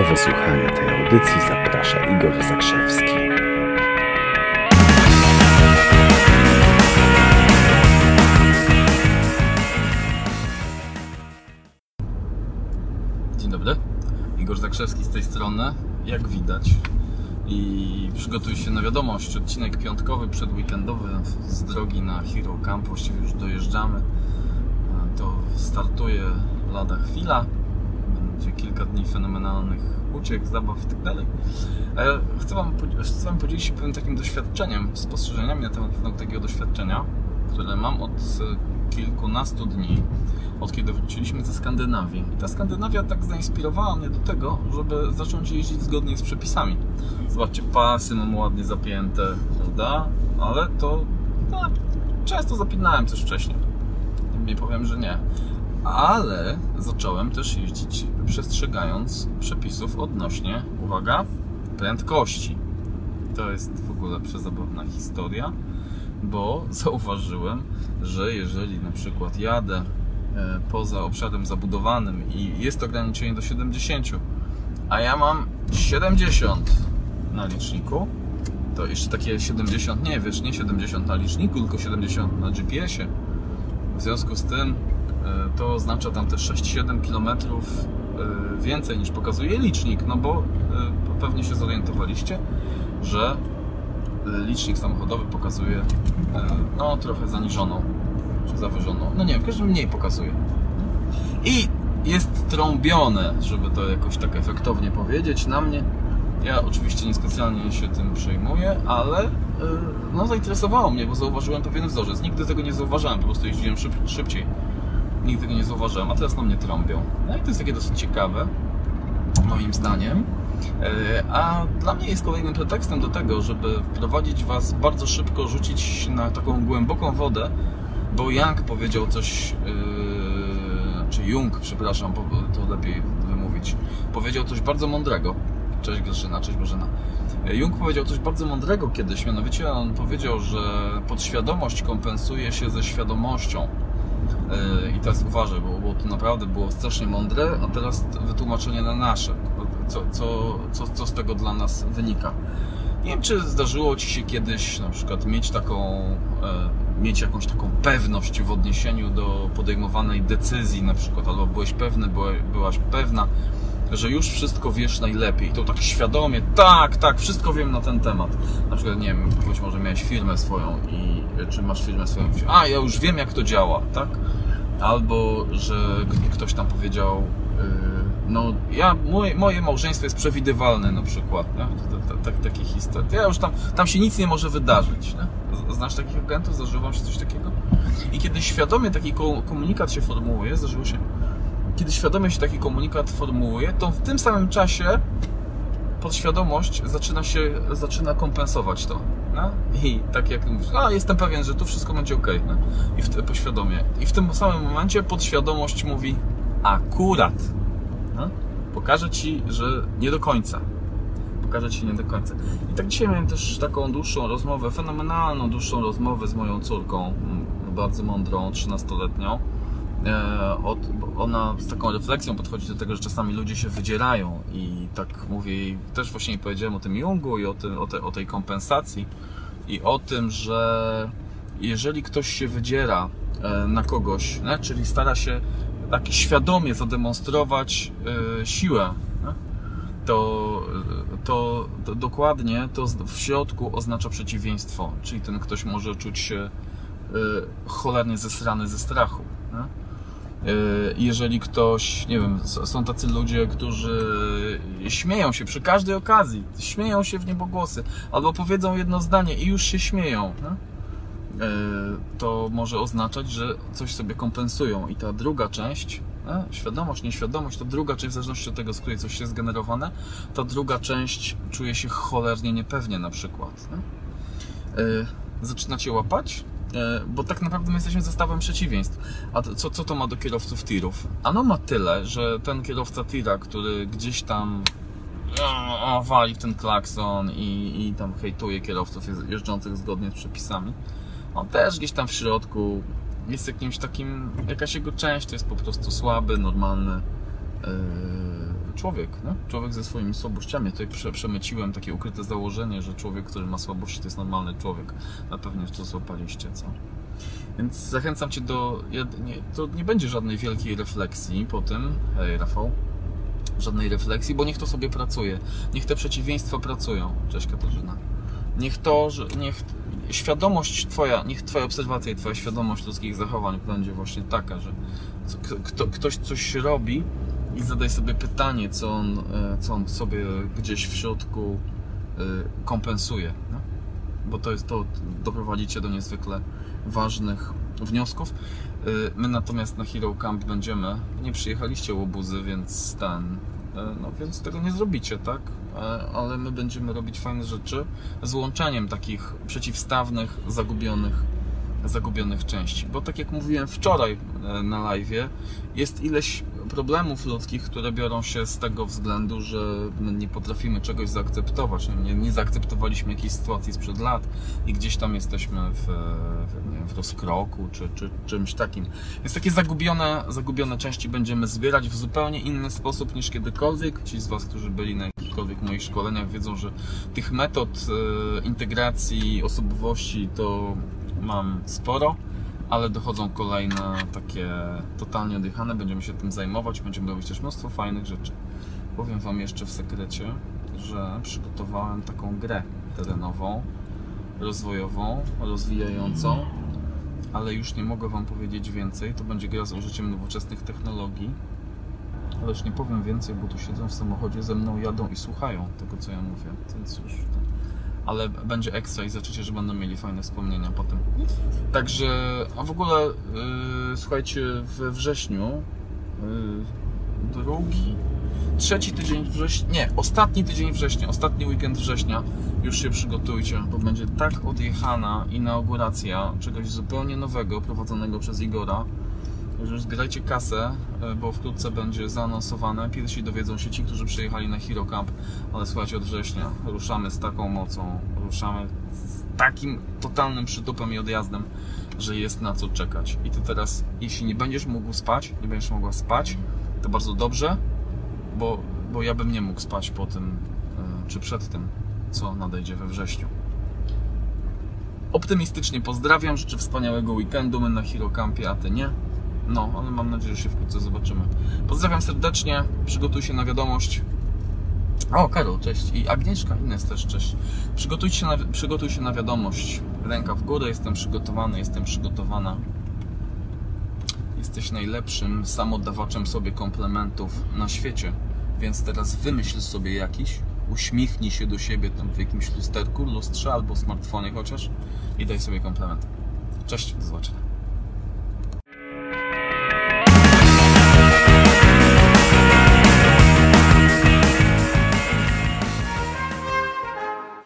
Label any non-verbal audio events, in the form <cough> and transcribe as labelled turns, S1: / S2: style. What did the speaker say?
S1: Do wysłuchania tej audycji zaprasza Igor Zakrzewski.
S2: Dzień dobry, Igor Zakrzewski z tej strony, jak widać. I przygotuj się na wiadomość, odcinek piątkowy, przedweekendowy z drogi na Hero Camp, właściwie już dojeżdżamy, to startuje lada chwila, kilka dni fenomenalnych uciek, zabaw i tak dalej. Chcę wam, chcę wam podzielić się pewnym takim doświadczeniem, spostrzeżeniami na temat takiego doświadczenia, które mam od e, kilkunastu dni, od kiedy wróciliśmy ze Skandynawii. I ta Skandynawia tak zainspirowała mnie do tego, żeby zacząć jeździć zgodnie z przepisami. Zobaczcie, pasy mam ładnie zapięte, prawda? Ale to no, często zapinałem też wcześniej. Nie powiem, że nie. Ale zacząłem też jeździć przestrzegając przepisów odnośnie, uwaga, prędkości. To jest w ogóle przezabawna historia, bo <laughs> zauważyłem, że jeżeli na przykład jadę e, poza obszarem zabudowanym i jest ograniczenie do 70, a ja mam 70 na liczniku, to jeszcze takie 70, nie wiesz, nie 70 na liczniku, tylko 70 na GPS-ie. W związku z tym to oznacza tam te 6-7 km e, więcej niż pokazuje licznik, no bo e, pewnie się zorientowaliście, że licznik samochodowy pokazuje no trochę zaniżoną czy zawyżoną, no nie wiem, w każdym mniej pokazuje. I jest trąbione, żeby to jakoś tak efektownie powiedzieć na mnie. Ja oczywiście niespecjalnie się tym przejmuję, ale no, zainteresowało mnie, bo zauważyłem pewien wzorzec. Nigdy tego nie zauważałem, po prostu jeździłem szyb, szybciej. Nigdy tego nie zauważyłem, a teraz na mnie trąbią. No i to jest takie dosyć ciekawe, moim zdaniem. Yy, a dla mnie jest kolejnym pretekstem do tego, żeby wprowadzić Was bardzo szybko, rzucić na taką głęboką wodę, bo Young powiedział coś, yy, czy Jung, przepraszam, to lepiej wymówić, powiedział coś bardzo mądrego. Cześć Grzyna, cześć Bożena. Jung powiedział coś bardzo mądrego kiedyś, mianowicie on powiedział, że podświadomość kompensuje się ze świadomością. Yy, I teraz uważaj, bo, bo to naprawdę było strasznie mądre, a teraz wytłumaczenie na nasze. Co, co, co, co z tego dla nas wynika? Nie wiem, czy zdarzyło Ci się kiedyś na przykład mieć taką, e, mieć jakąś taką pewność w odniesieniu do podejmowanej decyzji na przykład, albo byłeś pewny, byłaś pewna, że już wszystko wiesz najlepiej. To tak świadomie, tak, tak, wszystko wiem na ten temat. Na przykład, nie wiem, być może miałeś firmę swoją i czy masz firmę swoją, a ja już wiem jak to działa, tak? Albo, że ktoś tam powiedział, no ja, moje, moje małżeństwo jest przewidywalne na przykład, tak, takie historie. Ja już tam, tam się nic nie może wydarzyć. Nie? Znasz takich agentów? Zdarzyło wam się coś takiego? I kiedy świadomie taki komunikat się formułuje, zdarzyło się, kiedy świadomie się taki komunikat formułuje, to w tym samym czasie podświadomość zaczyna się, zaczyna kompensować to. Nie? I tak jak mówisz, a jestem pewien, że tu wszystko będzie ok. Nie? I w, poświadomie. I w tym samym momencie podświadomość mówi akurat Pokażę Ci, że nie do końca. Pokażę Ci nie do końca. I tak dzisiaj miałem też taką dłuższą rozmowę, fenomenalną dłuższą rozmowę z moją córką, bardzo mądrą, 13-letnią. E, ona z taką refleksją podchodzi do tego, że czasami ludzie się wydzierają i tak mówię, też właśnie powiedziałem o tym Jungu i o, tym, o, te, o tej kompensacji i o tym, że jeżeli ktoś się wydziera e, na kogoś, nie? czyli stara się tak świadomie zademonstrować e, siłę, to, to, to, dokładnie to w środku oznacza przeciwieństwo. Czyli ten ktoś może czuć się cholernie zesrany ze strachu. Nie? Jeżeli ktoś, nie wiem, są tacy ludzie, którzy śmieją się przy każdej okazji, śmieją się w niebogłosy, albo powiedzą jedno zdanie i już się śmieją. Nie? E, to może oznaczać, że coś sobie kompensują. I ta druga część, e, świadomość, nieświadomość, to druga część, w zależności od tego, z której coś jest generowane, ta druga część czuje się cholernie niepewnie na przykład. E, zaczynacie łapać? Bo tak naprawdę my jesteśmy zestawem przeciwieństw. A co, co to ma do kierowców tirów? Ano ma tyle, że ten kierowca tira, który gdzieś tam wali w ten klakson i, i tam hejtuje kierowców jeżdżących zgodnie z przepisami, on też gdzieś tam w środku jest jakimś takim, jakaś jego część to jest po prostu słaby, normalny, yy, człowiek, nie? człowiek ze swoimi słabościami. Tutaj prze, przemyciłem takie ukryte założenie, że człowiek, który ma słabości, to jest normalny człowiek. Na pewno to złapaliście, co? Więc zachęcam Cię do. Nie, to nie będzie żadnej wielkiej refleksji po tym. Hej, Rafał. Żadnej refleksji, bo niech to sobie pracuje. Niech te przeciwieństwa pracują. Cześć Katarzyna. Niech to, że niech świadomość Twoja, niech Twoja obserwacja i Twoja świadomość ludzkich zachowań będzie właśnie taka, że kto, ktoś coś robi i zadaj sobie pytanie, co on, e, co on sobie gdzieś w środku e, kompensuje. No? Bo to jest to, doprowadzi Cię do niezwykle ważnych wniosków. E, My natomiast na Hero Camp będziemy, nie przyjechaliście łobuzy, więc ten, no więc tego nie zrobicie, tak? Ale my będziemy robić fajne rzeczy z łączeniem takich przeciwstawnych, zagubionych zagubionych części. Bo tak jak mówiłem wczoraj e, na live, jest ileś problemów ludzkich, które biorą się z tego względu, że nie potrafimy czegoś zaakceptować. Nie, nie zaakceptowaliśmy jakiejś sytuacji sprzed lat i gdzieś tam jesteśmy w, w, nie wiem, w rozkroku czy, czy czymś takim. Więc takie zagubione, zagubione części będziemy zbierać w zupełnie inny sposób niż kiedykolwiek. Ci z Was, którzy byli na jakichkolwiek moich szkoleniach, wiedzą, że tych metod e, integracji osobowości to mam sporo, ale dochodzą kolejne takie totalnie odjechane. Będziemy się tym zajmować, będziemy robić też mnóstwo fajnych rzeczy. Powiem Wam jeszcze w sekrecie, że przygotowałem taką grę terenową, rozwojową, rozwijającą, ale już nie mogę Wam powiedzieć więcej. To będzie gra z użyciem nowoczesnych technologii. Ale już nie powiem więcej, bo tu siedzą w samochodzie ze mną, jadą i słuchają tego, co ja mówię. Więc już ale będzie ekstra i zobaczycie, że będą mieli fajne wspomnienia potem. Także, a w ogóle yy, słuchajcie, we wrześniu yy, drugi, trzeci tydzień września, nie, ostatni tydzień września, ostatni weekend września już się przygotujcie, bo będzie tak odjechana inauguracja czegoś zupełnie nowego prowadzonego przez Igora, już zbierajcie kasę, y, bo wkrótce będzie zaanonsowane. Pierwsi dowiedzą się ci, którzy przyjechali na Hero Camp, ale słuchajcie, od września ruszamy z taką mocą, ruszamy z takim totalnym przytupem i odjazdem, że jest na co czekać. I ty teraz, jeśli nie będziesz mógł spać, nie będziesz mogła spać, to bardzo dobrze, bo, bo ja bym nie mógł spać po tym, y, czy przed tym, co nadejdzie we wrześniu. Optymistycznie pozdrawiam, życzę wspaniałego weekendu, my na Hero Campie, a ty nie. No, ale mam nadzieję, że się wkrótce zobaczymy. Pozdrawiam serdecznie, przygotuj się na wiadomość. O, Karol, cześć. I Agnieszka, Ines też, cześć. Przygotuj się na, przygotuj się na wiadomość. Ręka w górę, jestem przygotowany, jestem przygotowana. Jesteś najlepszym samodawaczem sobie komplementów na świecie. Więc teraz wymyśl sobie jakiś, uśmiechnij się do siebie tam w jakimś lusterku, lustrze albo smartfonie chociaż i daj sobie komplement. Cześć, do zobaczenia.